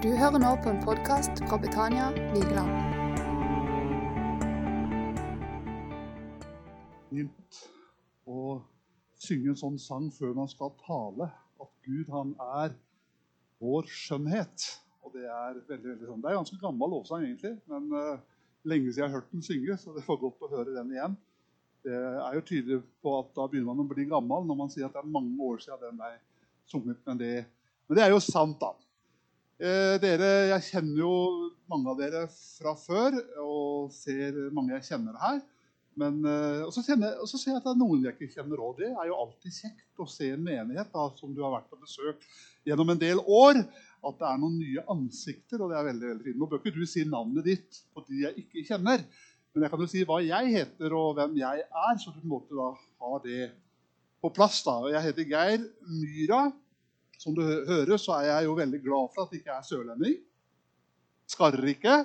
Du hører nå på en podkast fra Betania Vigeland. fint å synge en sånn sang før man skal tale. At Gud, han er vår skjønnhet. Og det er veldig, veldig sånn. Det er en ganske gammel lovsang, egentlig. Men uh, lenge siden jeg har hørt den synge, så det var godt å høre den igjen. Det er jo tydelig på at da begynner man å bli gammel når man sier at det er mange år siden den ble sunget. Men det, men det er jo sant, da. Eh, dere, Jeg kjenner jo mange av dere fra før og ser mange jeg kjenner her. Men, eh, og, så og ser jeg at det er noen jeg ikke kjenner òg. Det er jo alltid kjekt å se en menighet da, som du har vært på besøk gjennom en del år. At det er noen nye ansikter. og det er veldig, veldig fint. Nå bør ikke du si navnet ditt på de jeg ikke kjenner. Men jeg kan jo si hva jeg heter og hvem jeg er, så du på en måte da har det på plass. da. Jeg heter Geir Myra. Som du hører, så er jeg jo veldig glad for at jeg ikke er sørlending. Skarrer ikke.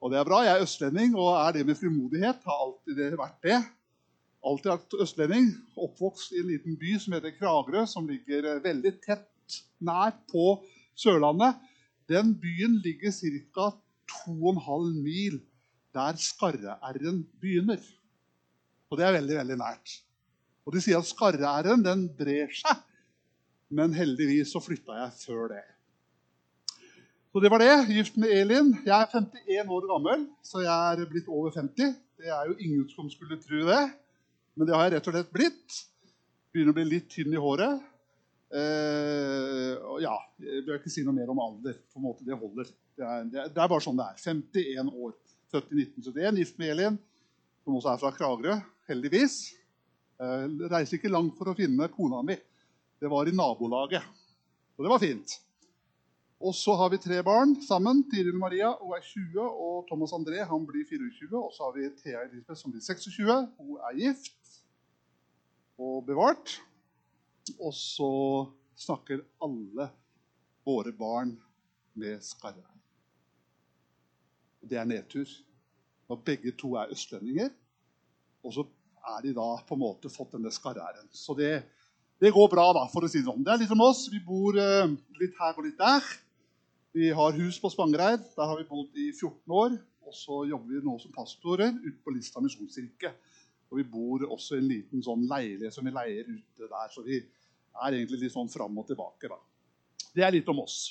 Og det er bra. Jeg er østlending, og er det med frimodighet. Har alltid det vært det. Alltid vært østlending. Oppvokst i en liten by som heter Kragerø, som ligger eh, veldig tett nær på Sørlandet. Den byen ligger ca. 2,5 mil der Skarre-r-en begynner. Og det er veldig, veldig nært. Og de sier at Skarre-r-en brer seg men heldigvis så flytta jeg før det. Så det var det. Gift med Elin. Jeg er 51 år gammel, så jeg er blitt over 50. Det er jo ingen som skulle tro det, men det har jeg rett og slett blitt. Begynner å bli litt tynn i håret. Eh, og ja, Jeg bør ikke si noe mer om alder. på en måte Det holder. Det er, det er, bare sånn det er. 51 år. Født i 1971. Gift med Elin, som også er fra Kragerø. Heldigvis. Eh, reiser ikke langt for å finne kona mi. Det var i nabolaget. Og det var fint. Og så har vi tre barn sammen. Tiril Maria hun er 20, og Thomas André han blir 24. Og så har vi Thea Elisabeth som blir 26. Hun er gift og bevart. Og så snakker alle våre barn med skarre. Det er nedtur. Når begge to er østlendinger, og så er de da på en måte fått denne skarre-æren. Så det, det går bra, da, for å si det sånn. Det er litt som oss. Vi bor eh, litt her og litt der. Vi har hus på Spangereid. Der har vi bodd i 14 år. Og så jobber vi nå som pastorer ute på Lista misjonskirke. Og vi bor også i en liten sånn leilighet som vi leier ute der. Så vi er egentlig litt sånn fram og tilbake, da. Det er litt om oss.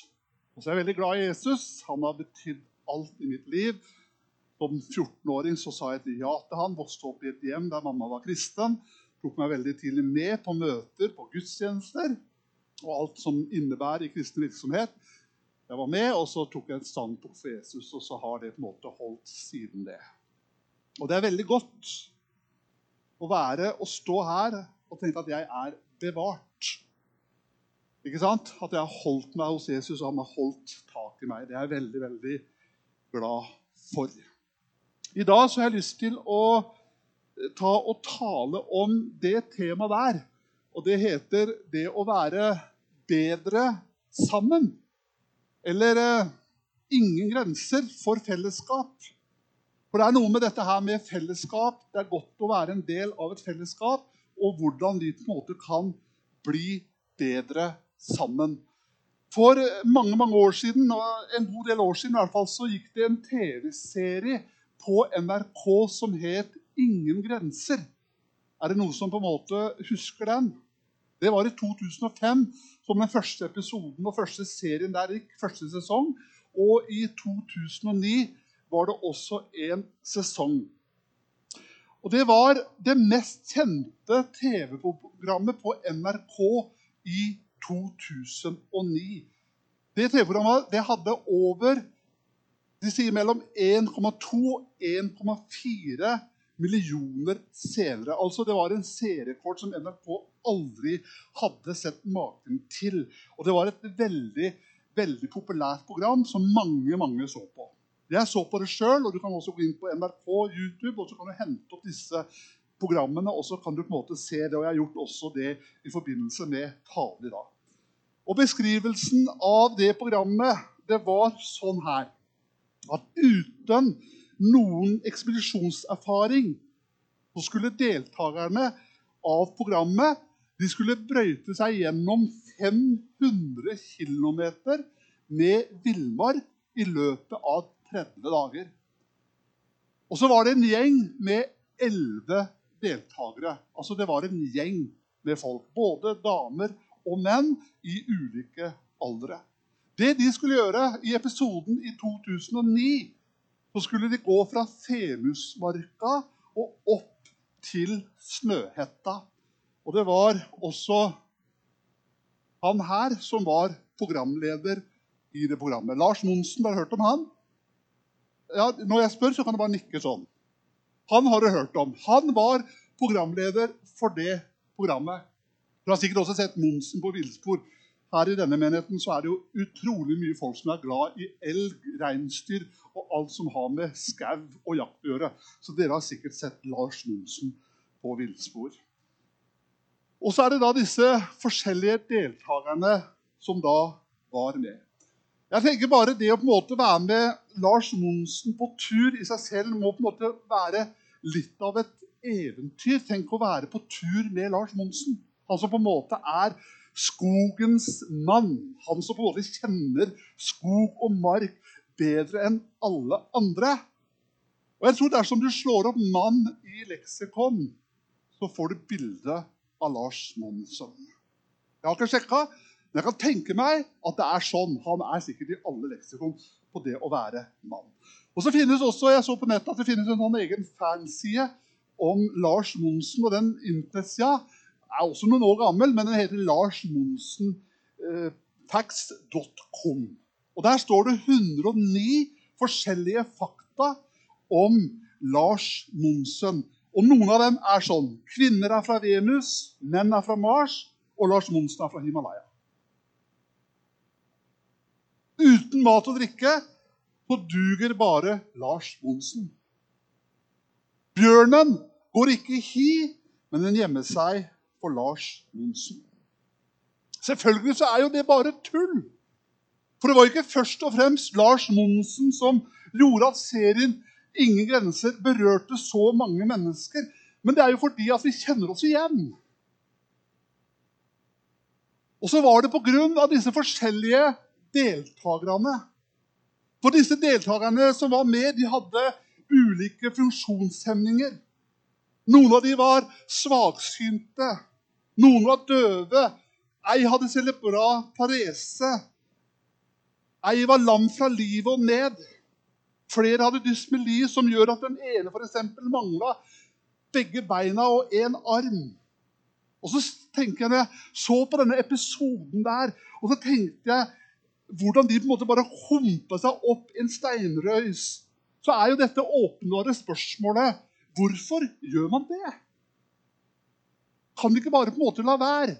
Og så er jeg veldig glad i Jesus. Han har betydd alt i mitt liv. Som 14-åring så sa jeg et ja til han. Vokste opp i et hjem der mamma var kristen tok meg veldig tidlig med på møter, på gudstjenester og alt som innebærer i kristen virksomhet. Jeg var med, og så tok jeg et standpunkt for Jesus, og så har det på en måte holdt siden det. Og det er veldig godt å være og stå her og tenke at jeg er bevart. Ikke sant? At jeg har holdt meg hos Jesus, og han har holdt tak i meg. Det er jeg veldig, veldig glad for. I dag så har jeg lyst til å ta og tale om det temaet der. Og det heter 'det å være bedre sammen'. Eller eh, 'ingen grenser for fellesskap'. For det er noe med dette her med fellesskap. Det er godt å være en del av et fellesskap. Og hvordan vi på en måte kan bli bedre sammen. For mange mange år siden, en god del år siden i hvert fall, så gikk det en TV-serie på NRK som het ingen grenser. Er det noen som på en måte husker den? Det var i 2005 som den første episoden og første serien der gikk. første sesong. Og i 2009 var det også en sesong. Og det var det mest kjente TV-programmet på NRK i 2009. Det TV-programmet hadde over de sier mellom 1,2 og 1,4 millioner senere. Altså Det var en seerrekord som NRK aldri hadde sett maken til. Og det var et veldig, veldig populært program som mange, mange så på. Jeg så på det sjøl, og du kan også gå inn på NRK, YouTube, og så kan du hente opp disse programmene, og så kan du på en måte se det. Og jeg har gjort også det i forbindelse med talen i dag. Og beskrivelsen av det programmet det var sånn her at uten noen ekspedisjonserfaring, så skulle deltakerne av programmet de skulle brøyte seg gjennom 500 km med villmark i løpet av 30 dager. Og så var det en gjeng med elleve deltakere. Altså det var en gjeng med folk. Både damer og menn i ulike aldre. Det de skulle gjøre i episoden i 2009, så skulle de gå fra Femusmarka og opp til Snøhetta. Og det var også han her som var programleder i det programmet. Lars Monsen, har du hørt om han? Ja, når jeg spør, så kan du bare nikke sånn. Han har du hørt om. Han var programleder for det programmet. Du har sikkert også sett Monsen på villspor. Her i denne menigheten så er det jo utrolig mye folk som er glad i elg, reinsdyr og alt som har med skau og jakt å gjøre. Så dere har sikkert sett Lars Monsen på villspor. Og så er det da disse forskjellige deltakerne som da var med. Jeg tenker bare Det å på en måte være med Lars Monsen på tur i seg selv må på en måte være litt av et eventyr. Tenk å være på tur med Lars Monsen. Han som på en måte er skogens mann. Han som på en måte kjenner skog og mark bedre enn alle andre. Og jeg tror Dersom du slår opp 'mann' i leksikon, så får du bilde av Lars Monsen. Jeg har ikke sjekka, men jeg kan tenke meg at det er sånn. Han er sikkert i alle leksikon på det å være mann. Og så finnes også, Jeg så på nettet at det finnes en sånn egen fanside om Lars Monsen. og Den internettsida er også noen år gammel, men den heter larsmonsenfax.com. Eh, og Der står det 109 forskjellige fakta om Lars Monsen. Og noen av dem er sånn Kvinner er fra Venus, menn er fra Mars, og Lars Monsen er fra Himalaya. Uten mat og drikke så duger bare Lars Monsen. Bjørnen går ikke i hi, men den gjemmer seg for Lars Monsen. Selvfølgelig så er jo det bare tull. For det var ikke først og fremst Lars Monsen som gjorde at serien ingen grenser berørte så mange mennesker. Men det er jo fordi at vi kjenner oss igjen. Og så var det pga. disse forskjellige deltakerne. For disse deltakerne som var med, de hadde ulike funksjonshemninger. Noen av dem var svaksynte. Noen var døve. Ei hadde celebra parese. Ei var lam fra livet og ned. Flere hadde dysmeli, som gjør at den ene f.eks. mangla begge beina og én arm. Og så tenker jeg, når jeg så på denne episoden der, og så tenkte jeg hvordan de på en måte bare humpa seg opp i en steinrøys, så er jo dette åpenbare spørsmålet hvorfor gjør man det? Kan vi ikke bare på en måte la være?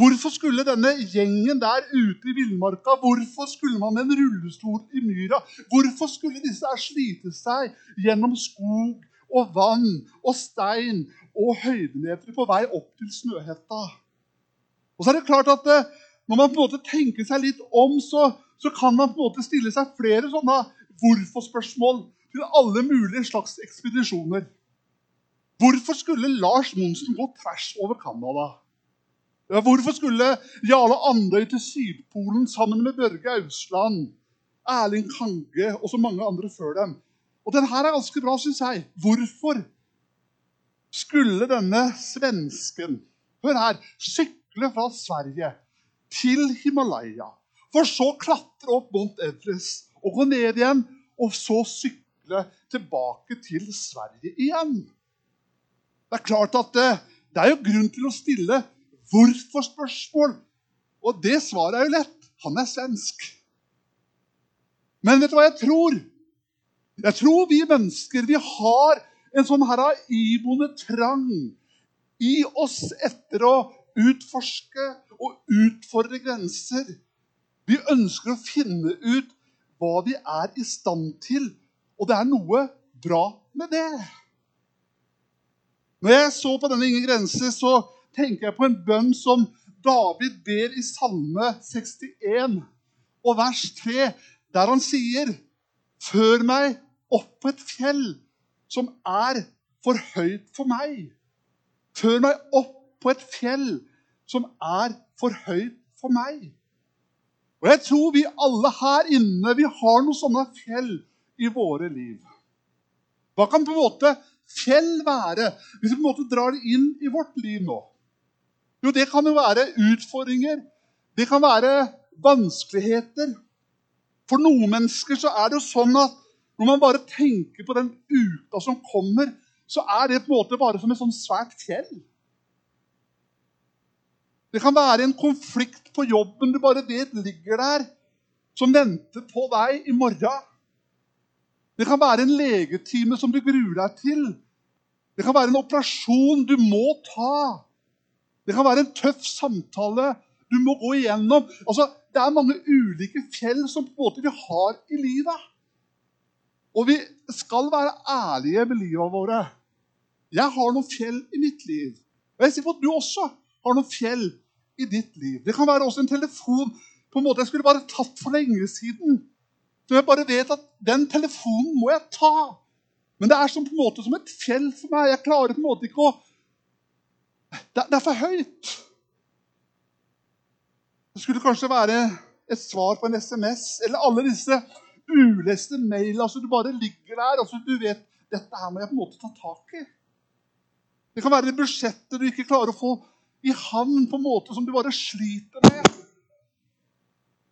Hvorfor skulle denne gjengen der ute i villmarka Hvorfor skulle man med en rullestol i myra? Hvorfor skulle disse her slite seg gjennom skog og vann og stein og høydemeter på vei opp til Snøhetta? Og så er det klart at eh, Når man på en måte tenker seg litt om, så, så kan man på en måte stille seg flere sånne hvorfor-spørsmål til alle mulige slags ekspedisjoner. Hvorfor skulle Lars Monsen gå tvers over Canada? Hvorfor skulle Jarle Andøy til Sydpolen sammen med Børge Ausland, Erling Kange og så mange andre før dem? Og den her er ganske bra, syns jeg. Hvorfor skulle denne svensken hør her, sykle fra Sverige til Himalaya, for så klatre opp Mount Everest og gå ned igjen, og så sykle tilbake til Sverige igjen? Det er klart at det, det er jo grunn til å stille hvorfor-spørsmål. Og det svaret er jo lett. Han er svensk. Men vet du hva jeg tror? Jeg tror vi mennesker vi har en sånn her iboende trang i oss etter å utforske og utfordre grenser. Vi ønsker å finne ut hva vi er i stand til, og det er noe bra med det. Når jeg så på denne Ingen grenser, så tenker jeg på en bønn som David ber i Salme 61 og vers 3, der han sier Før meg opp på et fjell som er for høyt for meg. Før meg opp på et fjell som er for høyt for meg. Og jeg tror vi alle her inne vi har noen sånne fjell i våre liv. Hva kan på en måte fjell være, hvis vi på en måte drar det inn i vårt liv nå? Jo, det kan jo være utfordringer. Det kan være vanskeligheter. For noen mennesker så er det jo sånn at når man bare tenker på den uka som kommer, så er det på en måte bare som et sånn svært fjell. Det kan være en konflikt på jobben du bare vet ligger der, som venter på deg i morgen. Det kan være en legetime som du gruer deg til. Det kan være en operasjon du må ta. Det kan være en tøff samtale du må gå igjennom. Altså, det er mange ulike fjell som på en måte vi har i livet. Og vi skal være ærlige med livet våre. Jeg har noen fjell i mitt liv. Og jeg sier på at du også har noen fjell i ditt liv. Det kan være også en telefon på en måte jeg skulle bare tatt for lenge siden. Så jeg bare vet at den telefonen må jeg ta. Men det er som, på en måte som et fjell for meg. Jeg klarer på en måte ikke å Det, det er for høyt. Det skulle kanskje være et svar på en SMS eller alle disse uleste mailene. altså Du bare ligger der. altså Du vet dette her må jeg på en måte ta tak i. Det kan være det budsjettet du ikke klarer å få i havn på en måte som du bare sliter med.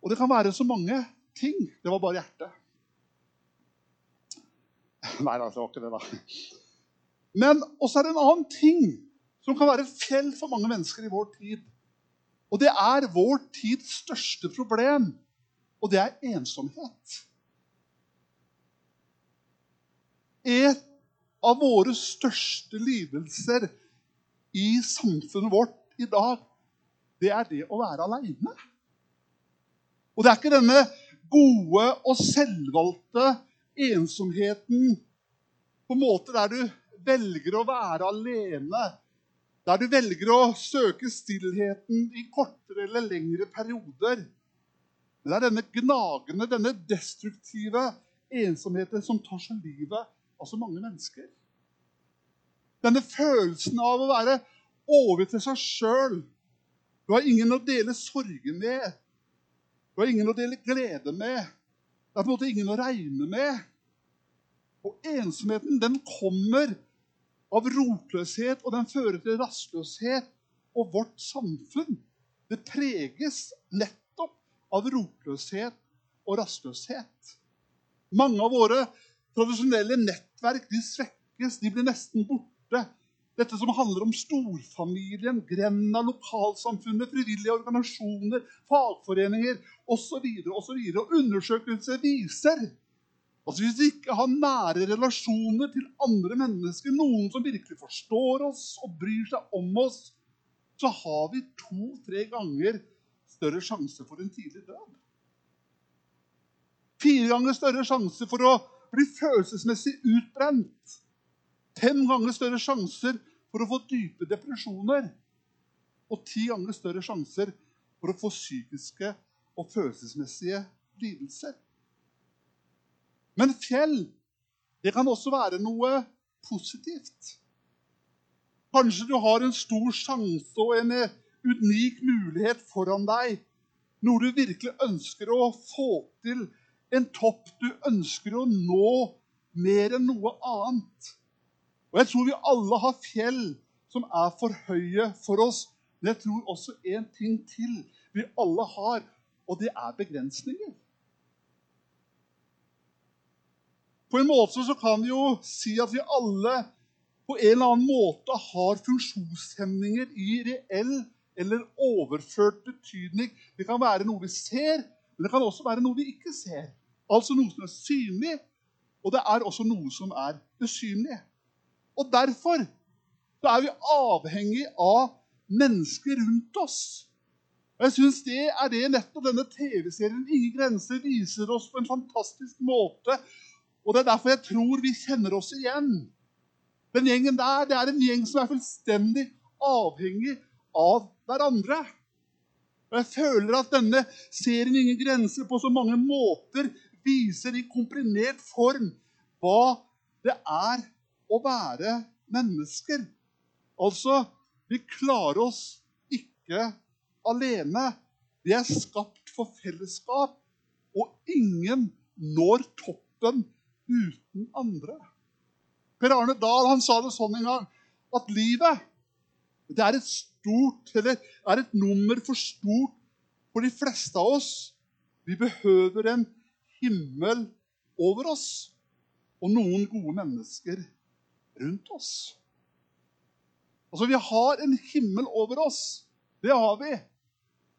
Og det kan være så mange ting. Det var bare hjertet. Nei da, det var ikke det, da. Men også er det en annen ting som kan være fjell for mange mennesker i vår tid. Og det er vår tids største problem, og det er ensomhet. Et av våre største lidelser i samfunnet vårt i dag, det er det å være aleine. Og det er ikke denne gode og selvvalgte ensomheten på en måte der du velger å være alene, der du velger å søke stillheten i kortere eller lengre perioder. Men det er denne gnagende, denne destruktive ensomheten som tar seg livet av så mange mennesker. Denne følelsen av å være over til seg sjøl. Du har ingen å dele sorgen med. Du har ingen å dele glede med. Det er på en måte ingen å regne med. Og ensomheten, den kommer av rotløshet, og den fører til rastløshet. Og vårt samfunn, det preges nettopp av rotløshet og rastløshet. Mange av våre tradisjonelle nettverk de svekkes, de blir nesten borte. Dette som handler om storfamilien, grenda, lokalsamfunnet, frivillige organisasjoner, fagforeninger osv. Og undersøkelser viser at hvis vi ikke har nære relasjoner til andre mennesker, noen som virkelig forstår oss og bryr seg om oss, så har vi to-tre ganger større sjanse for en tidlig død. Fire ganger større sjanse for å bli følelsesmessig utbrent. Fem ganger større sjanser for å få dype depresjoner. Og ti ganger større sjanser for å få psykiske og følelsesmessige lidelser. Men fjell det kan også være noe positivt. Kanskje du har en stor sjanse og en unik mulighet foran deg. Noe du virkelig ønsker å få til. En topp du ønsker å nå mer enn noe annet. Og jeg tror vi alle har fjell som er for høye for oss. Men jeg tror også en ting til vi alle har, og det er begrensninger. På en måte så kan vi jo si at vi alle på en eller annen måte har funksjonshemninger i reell eller overført betydning. Det kan være noe vi ser, men det kan også være noe vi ikke ser. Altså noe som er synlig, og det er også noe som er usynlig. Og derfor så er vi avhengig av mennesker rundt oss. Og jeg synes Det er det nettopp denne TV-serien Ingen grenser viser oss på en fantastisk måte. Og Det er derfor jeg tror vi kjenner oss igjen. Den gjengen der det er en gjeng som er fullstendig avhengig av hverandre. Og Jeg føler at denne serien Ingen grenser på så mange måter viser i komprimert form hva det er å være mennesker. Altså, vi klarer oss ikke alene. Vi er skapt for fellesskap, og ingen når toppen uten andre. Per Arne Dahl han sa det sånn en gang at livet det er et stort, eller er et nummer for stort for de fleste av oss. Vi behøver en himmel over oss og noen gode mennesker rundt oss. Altså, Vi har en himmel over oss. Det har vi.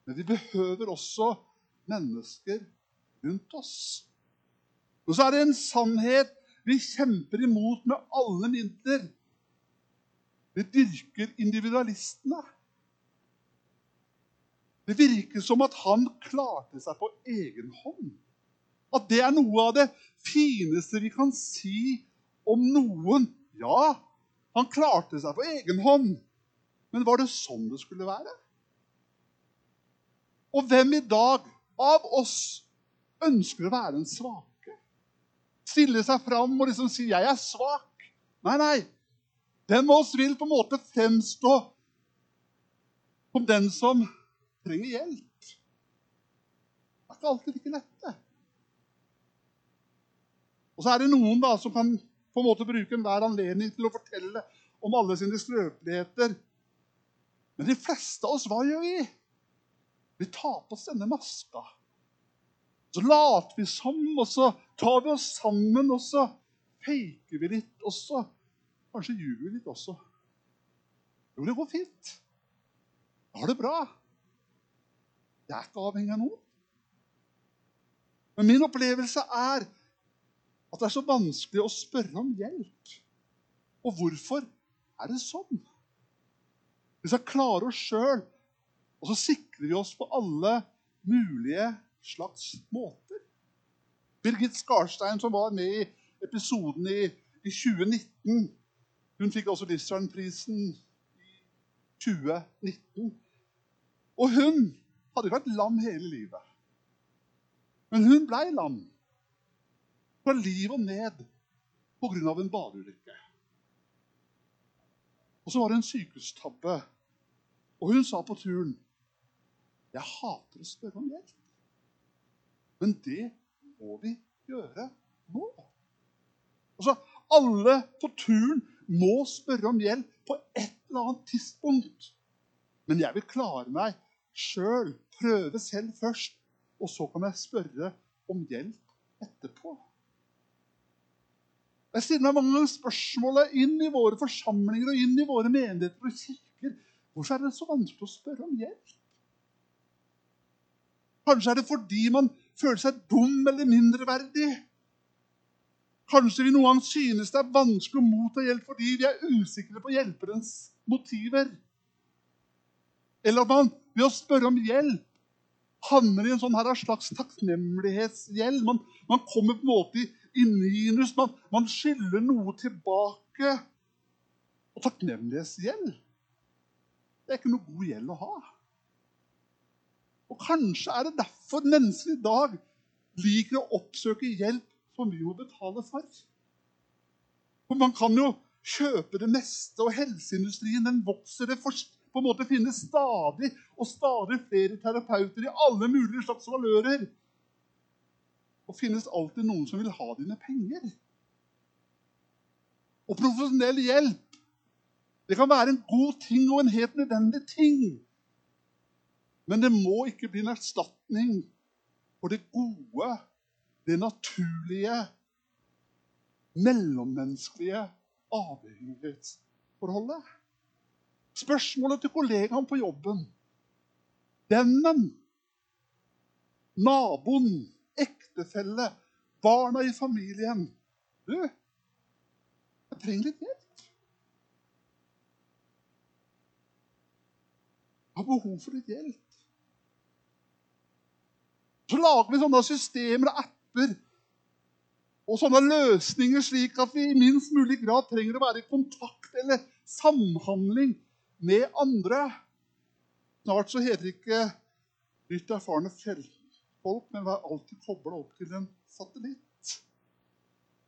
Men vi behøver også mennesker rundt oss. Og så er det en sannhet vi kjemper imot med alle midler. Vi dyrker individualistene. Det virker som at han klarte seg på egen hånd. At det er noe av det fineste vi kan si om noen. Ja, han klarte seg på egen hånd. Men var det sånn det skulle være? Og hvem i dag av oss ønsker å være den svake? Stille seg fram og liksom si 'jeg er svak'? Nei, nei. Hvem av oss vil på en måte fremstå som den som trenger hjelp? Det er ikke alltid like lett, det. Og så er det noen da som kan på en måte bruke enhver anledning til å fortelle om alle sine skrøpeligheter. Men de fleste av oss, hva gjør vi? Vi tar på oss denne maska. Så later vi som, og så tar vi oss sammen, og så faker vi litt. Og så kanskje ljuger vi litt også. Jo, det går fint. Jeg har det bra. Jeg er ikke avhengig av noen. Men min opplevelse er at det er så vanskelig å spørre om hjelp. Og hvorfor er det sånn? Hvis skal klarer oss sjøl, og så sikrer vi oss på alle mulige slags måter. Birgit Skarstein, som var med i episoden i, i 2019, hun fikk også Livsvernprisen i 2019. Og hun hadde ikke vært lam hele livet. Men hun blei lam fra liv og ned pga. en badeulykke. Og så var det en sykehustabbe. Og hun sa på turen Jeg hater å spørre om hjelp. Men det må vi gjøre nå. Altså, Alle på turen må spørre om hjelp på et eller annet tidspunkt. Men jeg vil klare meg sjøl, prøve selv først. Og så kan jeg spørre om hjelp etterpå. Jeg stiller meg mange ganger spørsmålet inn i våre forsamlinger og inn i våre menigheter og kirker. Hvorfor er det så vanskelig å spørre om hjelp? Kanskje er det fordi man føler seg dum eller mindreverdig. Kanskje vi noen gang synes det er vanskelig å motta hjelp fordi vi er usikre på hjelperens motiver. Eller at man ved å spørre om hjelp havner i en sånn her slags takknemlighetsgjeld. Man, man, kommer på en måte i, i minus. Man, man skylder noe tilbake. Og takknemlighetsgjeld det er ikke noe god gjeld å ha. Og Kanskje er det derfor mennesker i dag liker å oppsøke hjelp som vi må betale for. For Man kan jo kjøpe det meste, og helseindustrien den vokser. Det på en måte finnes stadig og stadig flere terapeuter i alle mulige slags valører. Og finnes alltid noen som vil ha dine penger. Og profesjonell hjelp det kan være en god ting og en helt nødvendig ting. Men det må ikke bli en erstatning for det gode, det naturlige, mellommenneskelige avhengighetsforholdet. Spørsmålet til kollegaen på jobben, vennen, naboen, ektefelle, barna i familien Du, jeg trenger litt hjelp. Jeg har behov for litt hjelp. Så lager vi sånne systemer og apper og sånne løsninger slik at vi i minst mulig grad trenger å være i kontakt eller samhandling med andre. Snart så heter det ikke nytt erfarne fjellfolk, men var alltid kobla opp til en satellitt.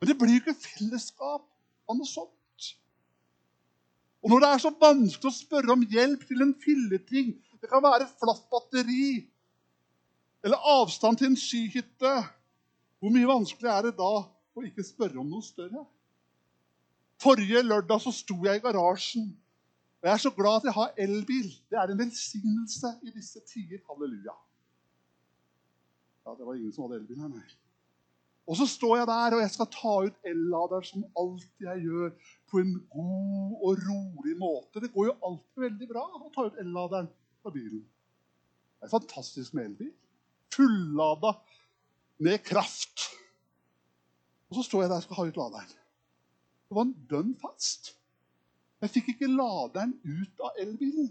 Men det blir jo ikke fellesskap av noe sånt. Og når det er så vanskelig å spørre om hjelp til en filleting Det kan være flatt batteri Eller avstand til en skihytte. Hvor mye vanskelig er det da å ikke spørre om noe større? Forrige lørdag så sto jeg i garasjen. Og jeg er så glad at jeg har elbil. Det er en velsignelse i disse tider. Halleluja. Ja, Det var ingen som hadde elbil her, nei. Og så står jeg der, og jeg skal ta ut elladeren som alltid jeg gjør, på en god og rolig måte. Det går jo alltid veldig bra å ta ut elladeren fra bilen. Det er fantastisk med elbil. Fullada med kraft. Og så står jeg der og skal ha ut laderen. Det var en dønn fast. Jeg fikk ikke laderen ut av elbilen.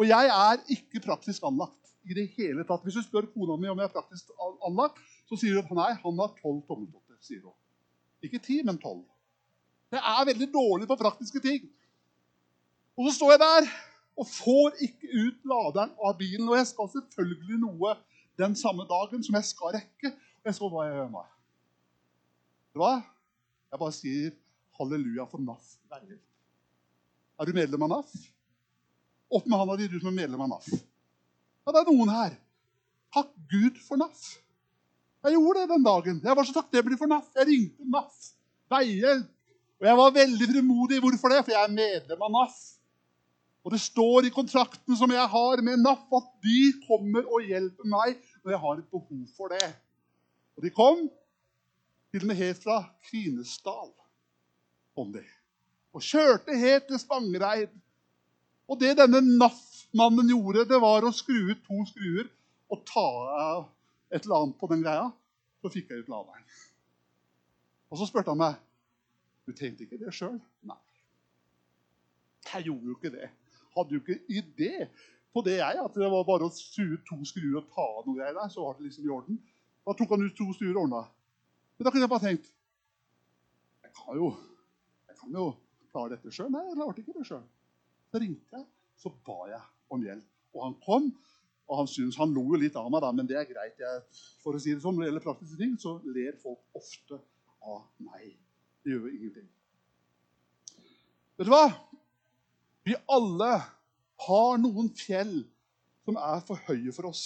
Og jeg er ikke praktisk anlagt i det hele tatt. Hvis du spør kona mi om jeg er praktisk anlagt, så sier hun at nei, han har tolv tommeltotter. sier hun. Ikke ti, men tolv. Jeg er veldig dårlig på praktiske ting. Og så står jeg der og får ikke ut laderen av bilen. Og jeg skal selvfølgelig noe den samme dagen som jeg skal rekke. Og jeg så hva jeg gjør du hva? Jeg bare sier halleluja for NAF. Er du medlem av NAF? Opp med handa di, du som er medlem av NAF. Ja, det er noen her. Takk Gud for NAF. Jeg gjorde det den dagen. Jeg var så takknemlig for NAF. Jeg ringte NAF. Veihjelp. Og jeg var veldig fremodig. Hvorfor det? For jeg er medlem av NAF. Og det står i kontrakten som jeg har med NAF, at de kommer og hjelper meg når jeg har et behov for det. Og de kom til og med helt fra Kvinesdal. Kom de. Og kjørte helt til Spangereid. Og det denne NAF-mannen gjorde, det var å skru ut to skruer og ta av et eller annet på den greia. Så fikk jeg ut laderen. Og så spurte han meg du tenkte ikke det sjøl. Nei. Jeg gjorde jo ikke det. Hadde jo ikke idé på det, jeg. At det var bare å ut to skruer og ta av noe greier der. Så var det liksom i orden. Da tok han ut to skruer og ordna. Men da kunne jeg bare tenkt Jeg kan jo, jeg kan jo klare dette sjøl. Nei, jeg klarte ikke det sjøl. Så ringte jeg, så ba jeg om hjelp. Og han kom, og han synes, han lo jo litt av meg, da, men det er greit. Jeg, for å si det sånn, Når det gjelder praktiske ting, så ler folk ofte av meg. Det gjør ingenting. Vet du hva? Vi alle har noen fjell som er for høye for oss.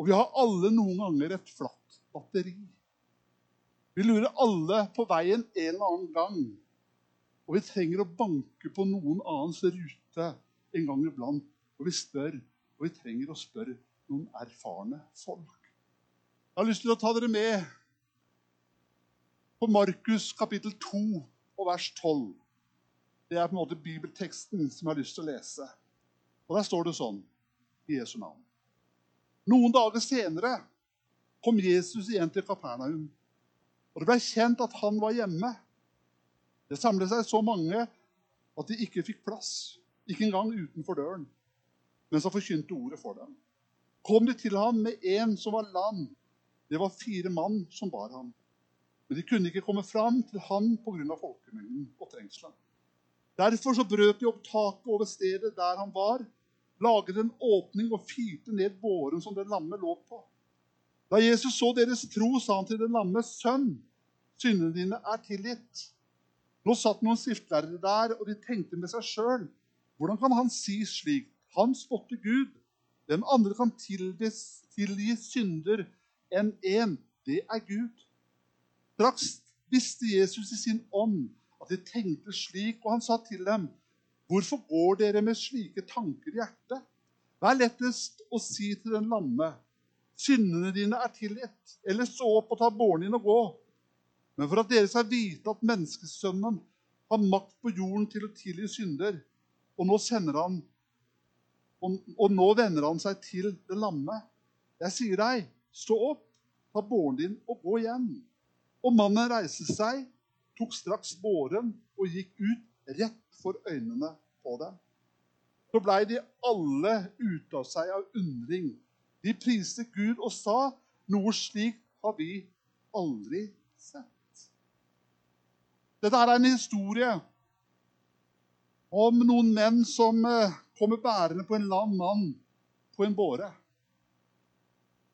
Og vi har alle noen ganger et flatt batteri. Vi lurer alle på veien en eller annen gang og vi trenger å banke på noen annens rute en gang iblant. Og vi spør, og vi trenger å spørre noen erfarne folk. Jeg har lyst til å ta dere med på Markus kapittel 2 og vers 12. Det er på en måte bibelteksten som jeg har lyst til å lese. Og Der står det sånn i Jesu navn. Noen dager senere kom Jesus igjen til Kapernaum. Og det ble kjent at han var hjemme. Det samlet seg så mange at de ikke fikk plass, ikke engang utenfor døren, mens han forkynte ordet for dem. Kom de til ham med en som var lam. Det var fire mann som bar ham. Men de kunne ikke komme fram til ham pga. folkemengden og trengselen. Derfor så brøt de opp taket over stedet der han var, laget en åpning og fyrte ned båren som den lamme lå på. Da Jesus så deres tro, sa han til den lamme, 'Sønn, syndene dine er tilgitt.' Nå satt noen skriftlærere der, og de tenkte med seg sjøl Hvordan kan han si slikt? Han spotter Gud. Den andre kan tilgi synder enn én. Det er Gud. Straks visste Jesus i sin ånd at de tenkte slik, og han sa til dem, Hvorfor går dere med slike tanker i hjertet? Det er lettest å si til den lamme? Syndene dine er tilgitt. Eller stå opp og ta båren din og gå. Men for at dere skal vite at menneskesønnen har makt på jorden til å tilgi synder, og nå, han, og, og nå vender han seg til det lamme. Jeg sier deg, stå opp, ta båren din og gå hjem. Og mannen reiste seg, tok straks båren og gikk ut rett for øynene på dem. Så blei de alle ute av seg av undring. De priste Gud og sa, noe slikt har vi aldri sett. Dette er en historie om noen menn som eh, kommer bærende på en lam mann på en båre.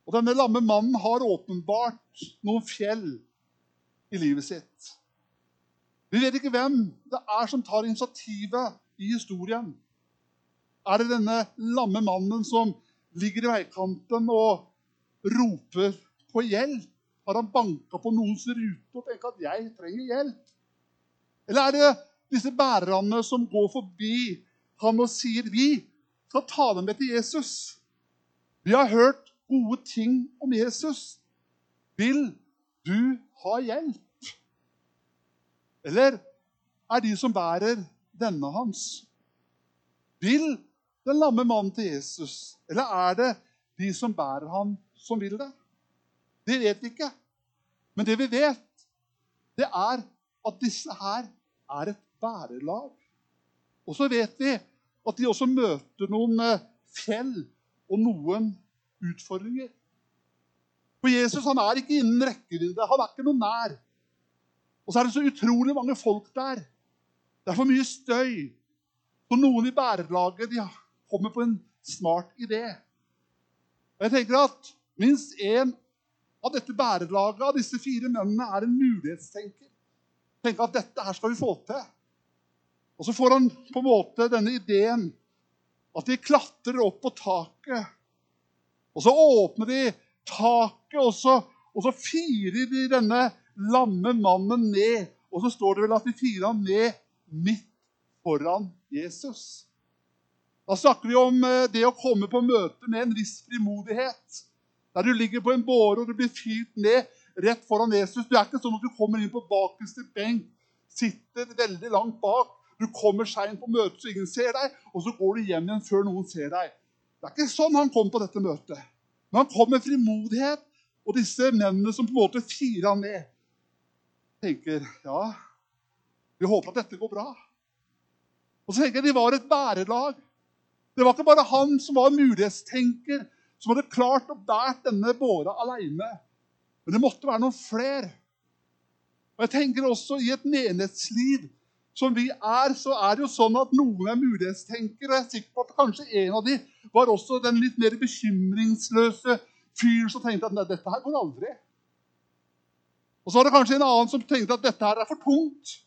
Og Denne lamme mannen har åpenbart noen fjell i livet sitt. Vi vet ikke hvem det er som tar initiativet i historien. Er det denne lamme mannen som ligger i veikanten og roper på hjelp? Har han banka på noens rute og tenkt at 'jeg trenger hjelp'? Eller er det disse bærerne som går forbi han og sier 'vi skal ta dem med til Jesus'? Vi har hørt gode ting om Jesus. Vil du ha hjelp? Eller er de som bærer denne hans? Vil den lamme mannen til Jesus, eller er det de som bærer ham, som vil det? Det vet vi ikke. Men det vi vet, det er at disse her er et bærelag. Og så vet vi at de også møter noen eh, fjell og noen utfordringer. For Jesus han er ikke innen rekkevidde. Han er ikke noe nær. Og så er det så utrolig mange folk der. Det er for mye støy. For noen i bærelaget de kommer på en smart idé. Og jeg tenker at minst én av dette bærelaget, av disse fire mennene, er en mulighetstenker. Tenk at dette her skal vi få til. Og så får han på en måte denne ideen at de klatrer opp på taket. Og så åpner de taket, og så, og så firer de denne lamme mannen ned. Og så står det vel at de firer ham ned midt foran Jesus. Da snakker vi om eh, det å komme på møte med en viss frimodighet. Der du ligger på en båre og du blir fyrt ned rett foran Jesus. Du er ikke sånn at du kommer inn på bakerste benk, sitter veldig langt bak. Du kommer seint på møtet så ingen ser deg, og så går du hjem igjen før noen ser deg. Det er ikke sånn han kom på dette møtet. Men han kom med frimodighet, og disse mennene som på en måte firer han ned, tenker ja, vi håper at dette går bra. Og så tenker jeg De var et bærelag. Det var ikke bare han som var mulighetstenker, som hadde klart å bære denne båra aleine. Men det måtte være noen flere. Og jeg tenker også I et menighetsliv som vi er, så er det jo sånn at noen er mulighetstenkere. Jeg er sikker på at kanskje en av de var også den litt mer bekymringsløse fyren som tenkte at dette her går aldri. Og så var det kanskje en annen som tenkte at dette her er for tungt.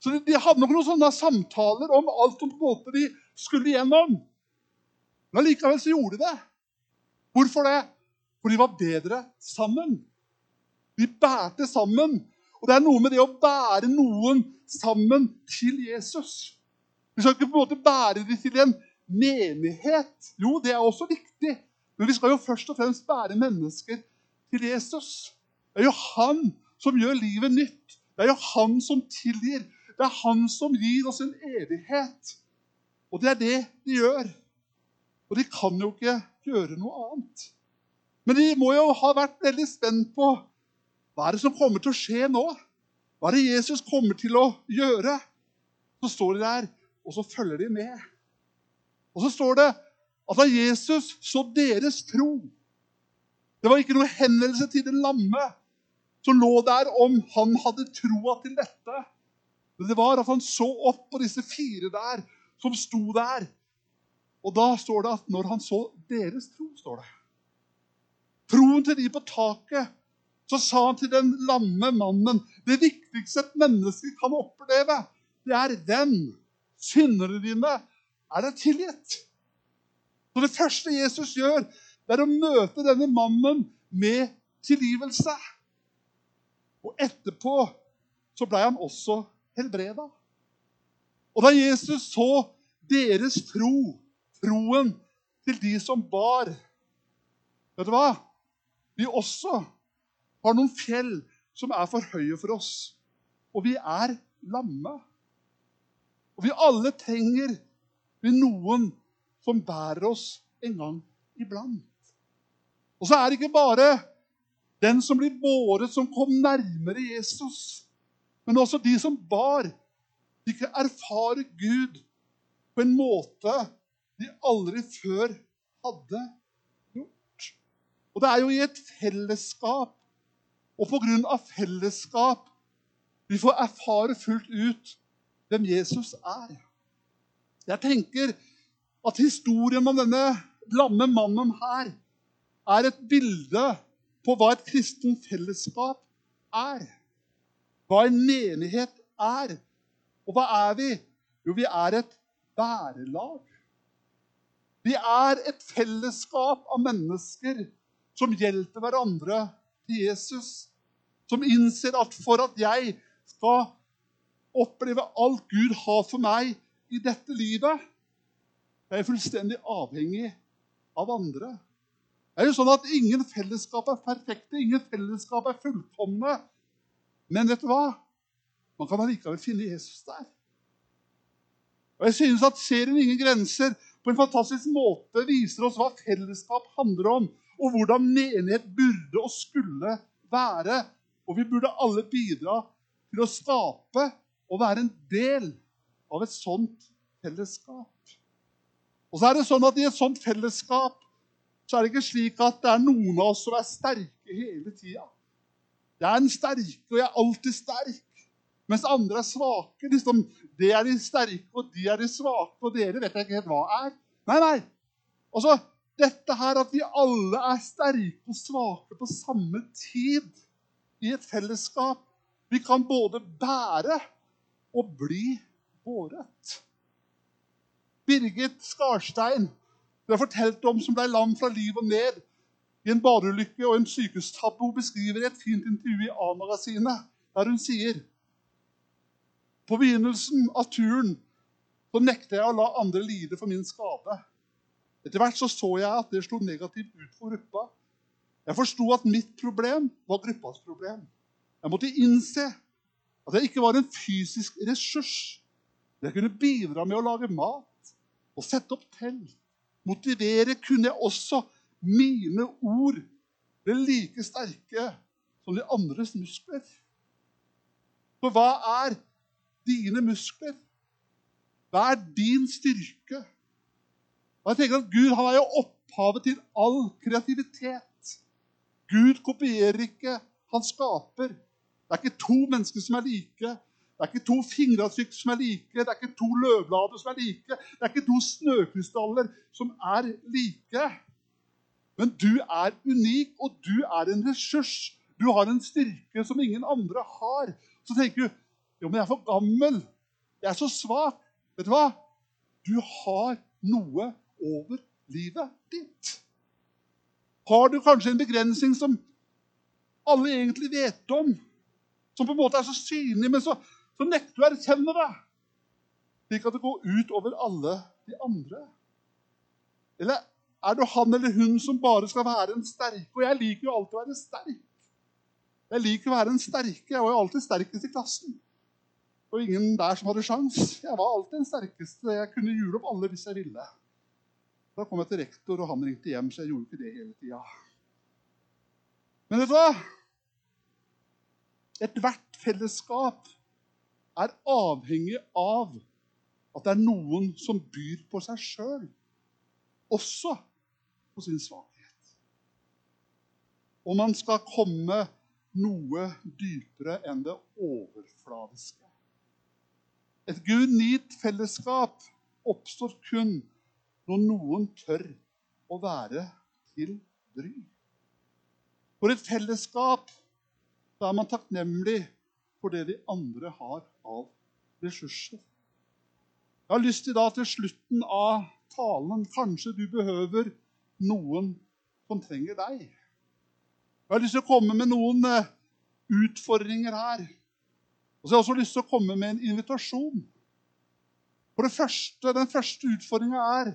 Så de, de hadde nok noen sånne samtaler om alt som på en måte de skulle igjennom. Men likevel så gjorde de det. Hvorfor det? For de var bedre sammen. De bærte sammen. Og det er noe med det å bære noen sammen til Jesus. Vi skal ikke på en måte bære dem til en menighet. Jo, det er også viktig. Men vi skal jo først og fremst bære mennesker til Jesus. Det er jo han som gjør livet nytt. Det er jo han som tilgir. Det er han som gir oss en evighet. Og det er det de gjør. Og de kan jo ikke gjøre noe annet. Men de må jo ha vært veldig spent på hva er det som kommer til å skje nå. Hva er det Jesus kommer til å gjøre? Så står de der, og så følger de med. Og så står det at da Jesus så deres tro Det var ikke noe henvendelse til den lamme som lå der om han hadde troa til dette. Men det var at han så opp på disse fire der som sto der og da står det at når han så deres tro, står det Troen til de på taket, så sa han til den lamme mannen Det viktigste et menneske kan oppleve, det er den. Syndene dine er deg tilgitt. Så det første Jesus gjør, det er å møte denne mannen med tilgivelse. Og etterpå så ble han også helbreda. Og da Jesus så deres tro troen til de som bar. Vet du hva? Vi også har noen fjell som er for høye for oss. Og vi er lamme. Og vi alle trenger vi noen som bærer oss en gang iblant. Og så er det ikke bare den som blir båret, som kom nærmere Jesus, men også de som bar. De kan erfare Gud på en måte de aldri før hadde gjort. Og det er jo i et fellesskap, og av fellesskap, vi får erfare fullt ut hvem Jesus er. Jeg tenker at historien om denne lamme mannen her er et bilde på hva et kristent fellesskap er. Hva en menighet er. Og hva er vi? Jo, vi er et bærelag. Vi er et fellesskap av mennesker som hjelper hverandre til Jesus. Som innser at for at jeg skal oppleve alt Gud har for meg i dette livet, jeg er fullstendig avhengig av andre. Det er jo sånn at Ingen fellesskap er perfekte, ingen fellesskap er fullkomne. Men vet du hva? Man kan allikevel finne Jesus der. Og jeg synes at serien 'Ingen grenser' på en fantastisk måte viser oss hva fellesskap handler om, og hvordan menighet burde og skulle være. Og vi burde alle bidra til å skape og være en del av et sånt fellesskap. Og så er det sånn at I et sånt fellesskap så er det ikke slik at det er noen av oss som er sterke hele tida. Jeg er den sterke, og jeg er alltid sterk. Mens andre er svake. Liksom, det er de sterke, og de er de svake, og dere vet jeg ikke helt hva er. Nei, nei. Altså, dette her at vi alle er sterke og svake på samme tid i et fellesskap. Vi kan både bære og bli båret. Birgit Skarstein, det er fortalt om som ble lam fra liv og ned i en badeulykke og en sykehustabbe. Hun beskriver i et fint intervju i A-magasinet, der hun sier På begynnelsen av turen så nekta jeg å la andre lide for min skade. Etter hvert så, så jeg at det slo negativt ut for gruppa. Jeg forsto at mitt problem var gruppas problem. Jeg måtte innse at jeg ikke var en fysisk ressurs. Jeg kunne bidra med å lage mat og sette opp telt. Motivere kunne jeg også. Mine ord ble like sterke som de andres muskler. For hva er dine muskler? Hva er din styrke? Og jeg tenker at Gud han er jo opphavet til all kreativitet. Gud kopierer ikke, han skaper. Det er ikke to mennesker som er like. Det er ikke to fingeravtrykk som er like, det er ikke to løvblader som er like, det er ikke to snøkrystaller som er like. Men du er unik, og du er en ressurs. Du har en styrke som ingen andre har. Så tenker du jo, men jeg er for gammel. Jeg er så svak. Vet du hva? Du har noe over livet ditt. Har du kanskje en begrensning som alle egentlig vet om, som på en måte er så synlig, men så, så nekter du å erkjenne det, slik at det går ut over alle de andre? Eller er du han eller hun som bare skal være en sterke? Og jeg liker jo alltid å være sterk. Jeg liker å være en sterke. Jeg var jo alltid sterkest i klassen. Og ingen der som hadde sjans. Jeg var alltid den sterkeste. Jeg kunne jule opp alle hvis jeg ville. Da kom jeg til rektor, og han ringte hjem, så jeg gjorde ikke det hele tida. Men vet du hva? Ethvert fellesskap er avhengig av at det er noen som byr på seg sjøl, også på sin svakhet. Og man skal komme noe dypere enn det overfladiske. Et genuint fellesskap oppstår kun når noen tør å være til bry. For et fellesskap da er man takknemlig for det de andre har av ressurser. Jeg har lyst til da til slutten av talen Kanskje du behøver noen som trenger deg. Jeg har lyst til å komme med noen eh, utfordringer her. Og så har jeg også lyst til å komme med en invitasjon. For det første, Den første utfordringa er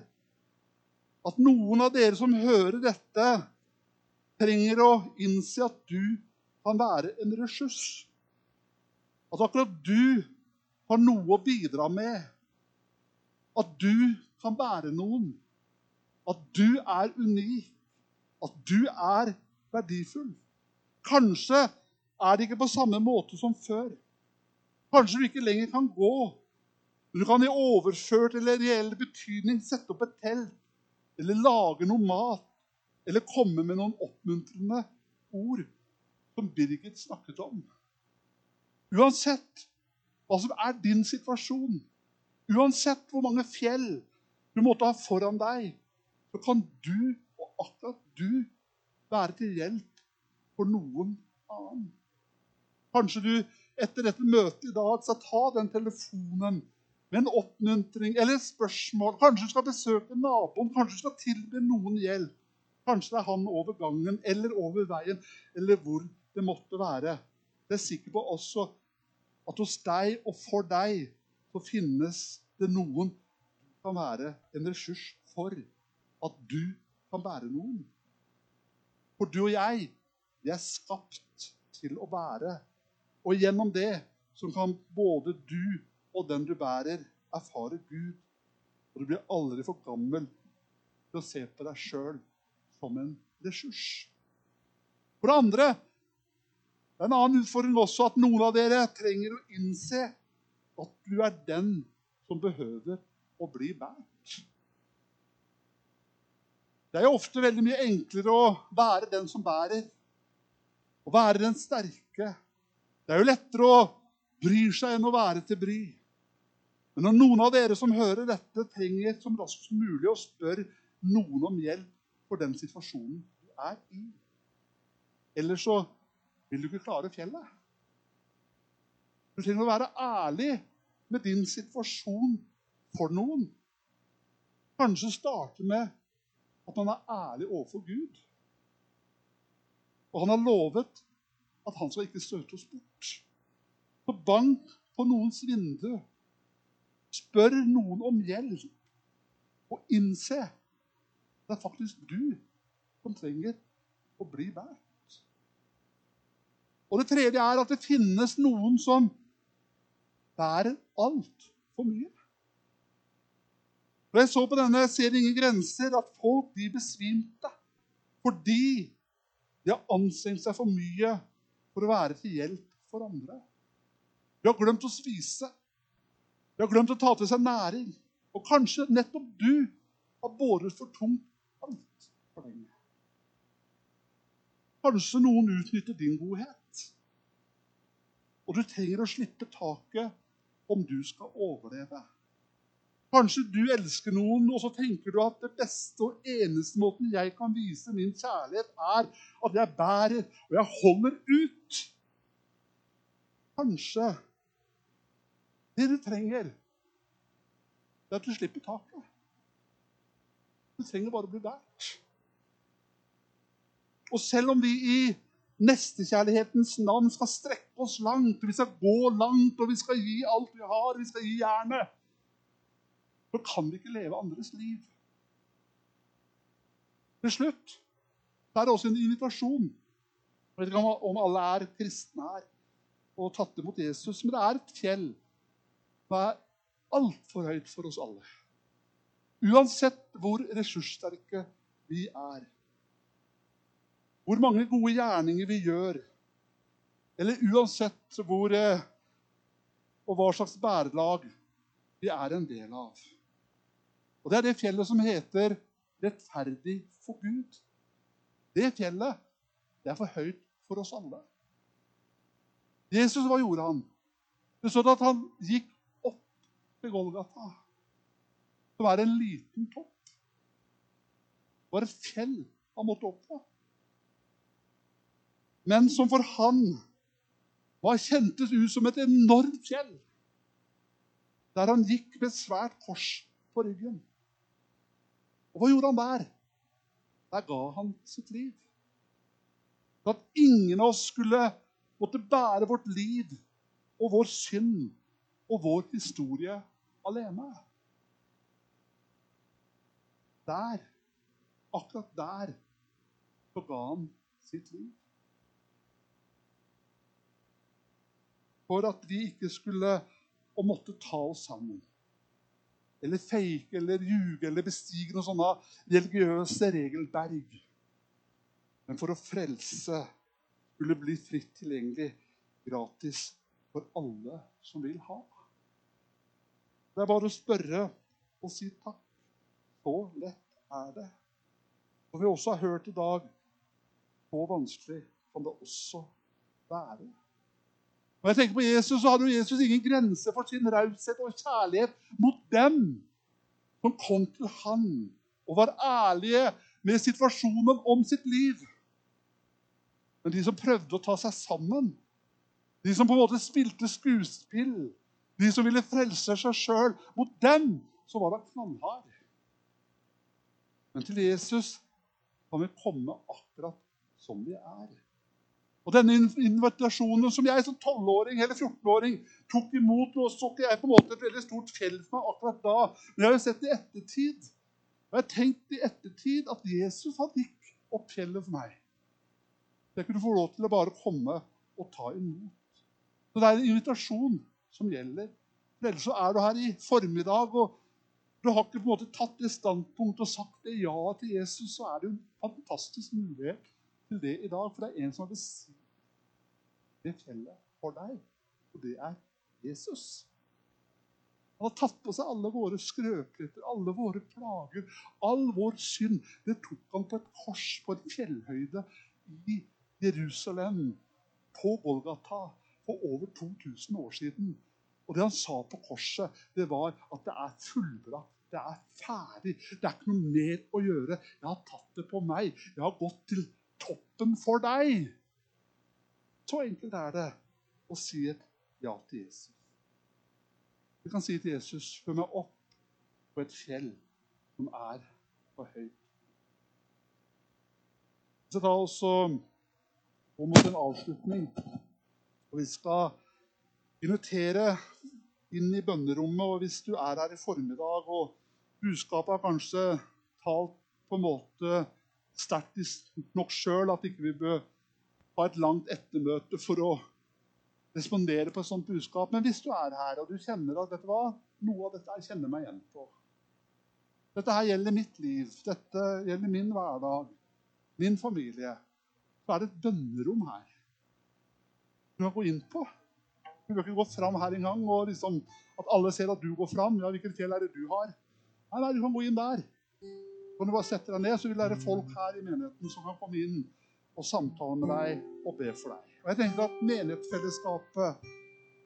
at noen av dere som hører dette, trenger å innse at du kan være en ressurs. At akkurat du har noe å bidra med. At du kan være noen. At du er unik. At du er verdifull. Kanskje er det ikke på samme måte som før. Kanskje du ikke lenger kan gå. Du kan i overført eller reell betydning sette opp et telt eller lage noe mat eller komme med noen oppmuntrende ord som Birgit snakket om. Uansett hva som er din situasjon, uansett hvor mange fjell du måtte ha foran deg, så kan du og akkurat du være til hjelp for noen annen. Kanskje du etter dette møtet i dag skal ta den telefonen med en oppmuntring eller et spørsmål. Kanskje du skal besøke naboen, kanskje du skal tilby noen hjelp. Kanskje det er han over gangen eller over veien eller hvor det måtte være. Jeg er sikker på også at hos deg og for deg så finnes det noen som kan være en ressurs for. At du kan være noen. For du og jeg, vi er skapt til å være. Og gjennom det så kan både du og den du bærer, erfarer Gud. Og du blir aldri for gammel til å se på deg sjøl som en ressurs. For det andre det er en annen utfordring også at noen av dere trenger å innse at du er den som behøver å bli båret. Det er jo ofte veldig mye enklere å være den som bærer. Å være den sterke. Det er jo lettere å bry seg enn å være til bry. Men når noen av dere som hører dette, trenger som raskt som mulig å spørre noen om hjelp for den situasjonen du er i Ellers så vil du ikke klare fjellet. Du trenger å være ærlig med din situasjon for noen. Kanskje starte med at man er ærlig overfor Gud. Og han har lovet at han skal ikke støte oss bort. Så bank på noens vindu. Spør noen om hjelp. Og innse det er faktisk du som trenger å bli båret. Og det tredje er at det finnes noen som bærer altfor mye. Da Jeg så på denne serien Ingen grenser at folk de besvimte fordi de har anstrengt seg for mye for å være til hjelp for andre. De har glemt å spise. De har glemt å ta til seg næring. Og kanskje nettopp du har båret for tungt alt for lenge. Kanskje noen utnytter din godhet. Og du trenger å slippe taket om du skal overleve. Kanskje du elsker noen, og så tenker du at det beste og eneste måten jeg kan vise min kjærlighet, er at jeg bærer og jeg holder ut. Kanskje det du trenger, det er at du slipper taket. Du trenger bare å bli båret. Og selv om vi i nestekjærlighetens navn skal strekke oss langt, vi skal gå langt, og vi skal gi alt vi har, vi skal gi jernet, så kan vi ikke leve andres liv. Til slutt så er det også en invitasjon. Jeg vet ikke om alle er kristne her og tatt imot Jesus, men det er et fjell er altfor høyt for oss alle. Uansett hvor ressurssterke vi er. Hvor mange gode gjerninger vi gjør. Eller uansett hvor eh, og hva slags bærelag vi er en del av. Og Det er det fjellet som heter 'rettferdig for Gud'. Det fjellet det er for høyt for oss alle. Jesus, hva gjorde han? Det står at han gikk til Golgata, som er en liten topp. Det var et fjell han måtte opp på men som for han var kjentes ut som et enormt fjell. Der han gikk med svært kors på ryggen. Og hva gjorde han der? Der ga han sitt liv. For at ingen av oss skulle måtte bære vårt liv og vår synd og vår historie alene. Der, akkurat der, så ga han sitt liv. for at vi ikke skulle og måtte ta oss sammen. Eller fake eller ljuge eller bestige noen sånne religiøse regelberg. Men for å frelse skulle bli fritt tilgjengelig gratis for alle som vil ha. Det er bare å spørre og si takk. Så lett er det. Og vi også har hørt i dag så vanskelig kan det også være. Når jeg tenker på Jesus, så hadde Jesus ingen grense for sin raushet og kjærlighet mot dem som kom til han og var ærlige med situasjonen om sitt liv. Men de som prøvde å ta seg sammen, de som på en måte spilte skuespill, De som ville frelse seg sjøl. Mot dem så var han knallhard. Men til Jesus kan vi komme akkurat som vi er. Og denne invitasjonen som jeg som 12-åring eller 14-åring tok imot, nå så ikke jeg på en måte et veldig stort fjell for meg akkurat da, men jeg har jo sett i ettertid. Og jeg har tenkt i ettertid at Jesus han gikk opp fjellet for meg. Jeg kunne få lov til å bare komme og ta imot. Så det er en invitasjon som gjelder. For ellers så er du her i formiddag, og du har ikke på en måte tatt det standpunktet og sagt det ja til Jesus, så er det jo en fantastisk mulighet til det i dag. For det er en som har besilt det fjellet for deg, og det er Jesus. Han har tatt på seg alle våre skrøpeligheter, alle våre plager, all vår synd. Det tok han på et kors på en fjellhøyde i Jerusalem, på Golgata, for over 2000 år siden. Og det han sa på korset, det var at det er fullbrakt. Det er ferdig. Det er ikke noe mer å gjøre. Jeg har tatt det på meg. Jeg har gått til toppen for deg. Så enkelt er det å si et ja til Jesus. Du kan si til Jesus, før meg opp på et fjell som er for høyt. Så da også på mot en avslutning. Og vi skal invitere inn i bønnerommet. Og hvis du er her i formiddag, og budskapet har kanskje talt på en måte sterkt nok sjøl at ikke vi ikke bør ha et langt ettermøte for å respondere på et sånt budskap. Men hvis du er her og du kjenner at vet du hva, noe av dette jeg kjenner meg igjen på Dette her gjelder mitt liv, dette gjelder min hverdag, min familie. Så er det et bønnerom her. Du kan gå inn på. Du bør ikke gå fram her engang og liksom, at alle ser at du går fram. Ja, hvilket fjell er det du har? Nei, nei, du kan gå inn der. Kan du bare sette deg ned, så vil det være folk her i menigheten som kan komme inn og samtale med deg og be for deg. Og jeg tenker at Menighetsfellesskapet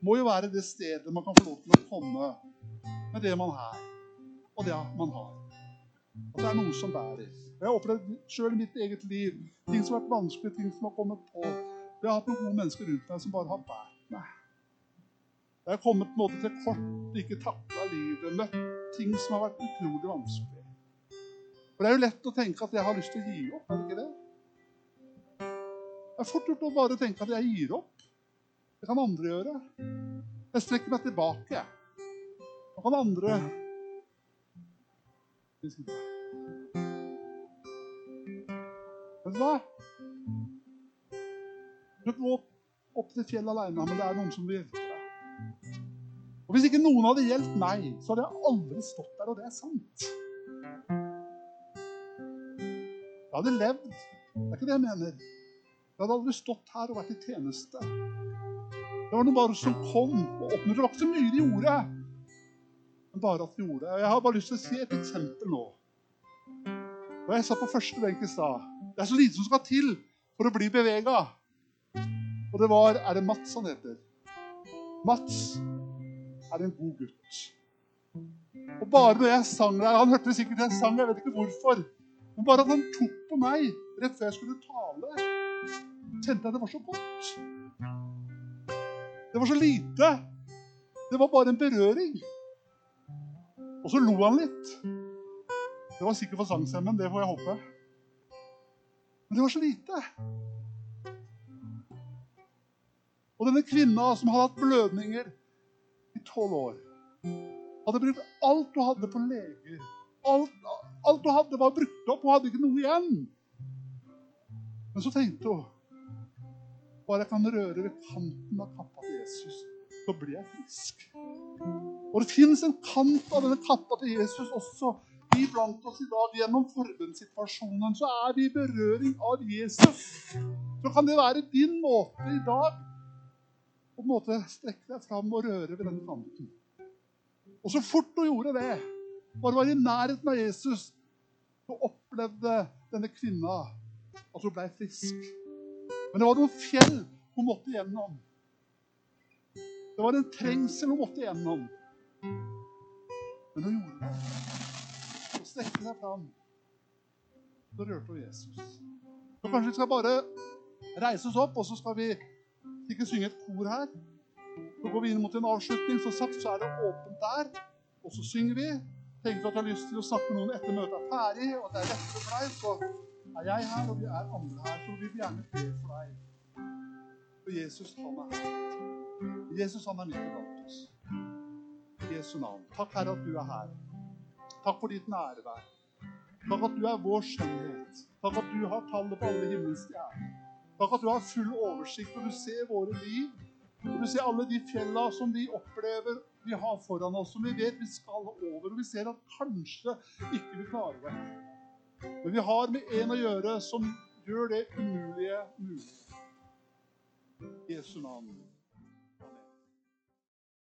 må jo være det stedet man kan få lov til å komme med det man er, og det man har. At det er noe som bærer. Jeg har opplevd sjøl i mitt eget liv ting som har vært vanskelig, ting som har kommet på. Jeg har hatt noen gode mennesker rundt meg som bare har båret meg. Jeg har kommet på en måte til kort, ikke takla livet, møtt ting som har vært utrolig vanskelig. For Det er jo lett å tenke at jeg har lyst til å gi opp. er det ikke det? Det er fort gjort å bare tenke at jeg gir opp. Det kan andre gjøre. Jeg strekker meg tilbake. Da kan andre Vet du hva? Du kan gå opp til fjellet alene, men det er noen som vil hjelpe deg. Og Hvis ikke noen hadde hjulpet meg, så hadde jeg aldri stått der, og det er sant. Jeg hadde levd. Det er ikke det jeg mener. Jeg hadde aldri stått her og vært i tjeneste. Det var noe bare som kom og åpnet. Det var ikke så mye de gjorde, men bare at de gjorde det. Jeg har bare lyst til å si et eksempel nå. Og Jeg sa på første benk i stad. Det er så lite som skal til for å bli bevega. Og det var Er det Mats han heter? Mats er en god gutt. Og bare når jeg sang der Han hørte sikkert jeg sang, jeg vet ikke hvorfor. Men bare at han tok på meg rett før jeg skulle tale, kjente jeg det var så godt. Det var så lite. Det var bare en berøring. Og så lo han litt. Det var sikkert for sangstemmen, det får jeg håpe. Men det var så lite. Og denne kvinna som hadde hatt blødninger i tolv år, hadde brukt alt hun hadde på leger Alt, alt hun hadde, var brukt opp. Hun hadde ikke noe igjen. Men så tenkte hun bare jeg kan røre ved kanten av kappa til Jesus, så blir jeg frisk. Og det fins en kant av denne kappa til Jesus også iblant oss i dag. Gjennom forbundssituasjonen så er vi i berøring av Jesus. Så kan det være din måte i dag på en måte strekke deg fram og røre ved denne kanten. Og så fort hun gjorde det, bare var i nærheten av Jesus, så opplevde denne kvinna at hun ble frisk. Men det var noen fjell hun måtte gjennom. Det var en trengsel hun måtte gjennom. Men hun gjorde det. Hun strekte seg fram. Så rørte hun Jesus. Så kanskje vi skal bare reise oss opp, og så skal vi ikke synge et kor her. Så går vi inn mot en avslutning. Som sagt så er det åpent der. Og så synger vi. Tenker du at du har lyst til å snakke med noen etter møtet er ferdig, og at det er lettere for deg, så er jeg her, og vi er andre her. Så vil vi gjerne be for deg. For Jesus, han er her. Jesus, han er midt iblant oss. I Jesu navn. Takk, Herre, at du er her. Takk for ditt nærvær. Takk at du er vår skjønnhet. Takk at du har tallet på alle himmelens stjerner. Takk at du har full oversikt, og du ser våre liv. Og du ser alle de fjella som vi opplever vi har foran oss, som vi vet vi skal over. Og vi ser at kanskje ikke vi klarer det. Men vi har med en å gjøre som gjør det umulige mulig. Jesu navn.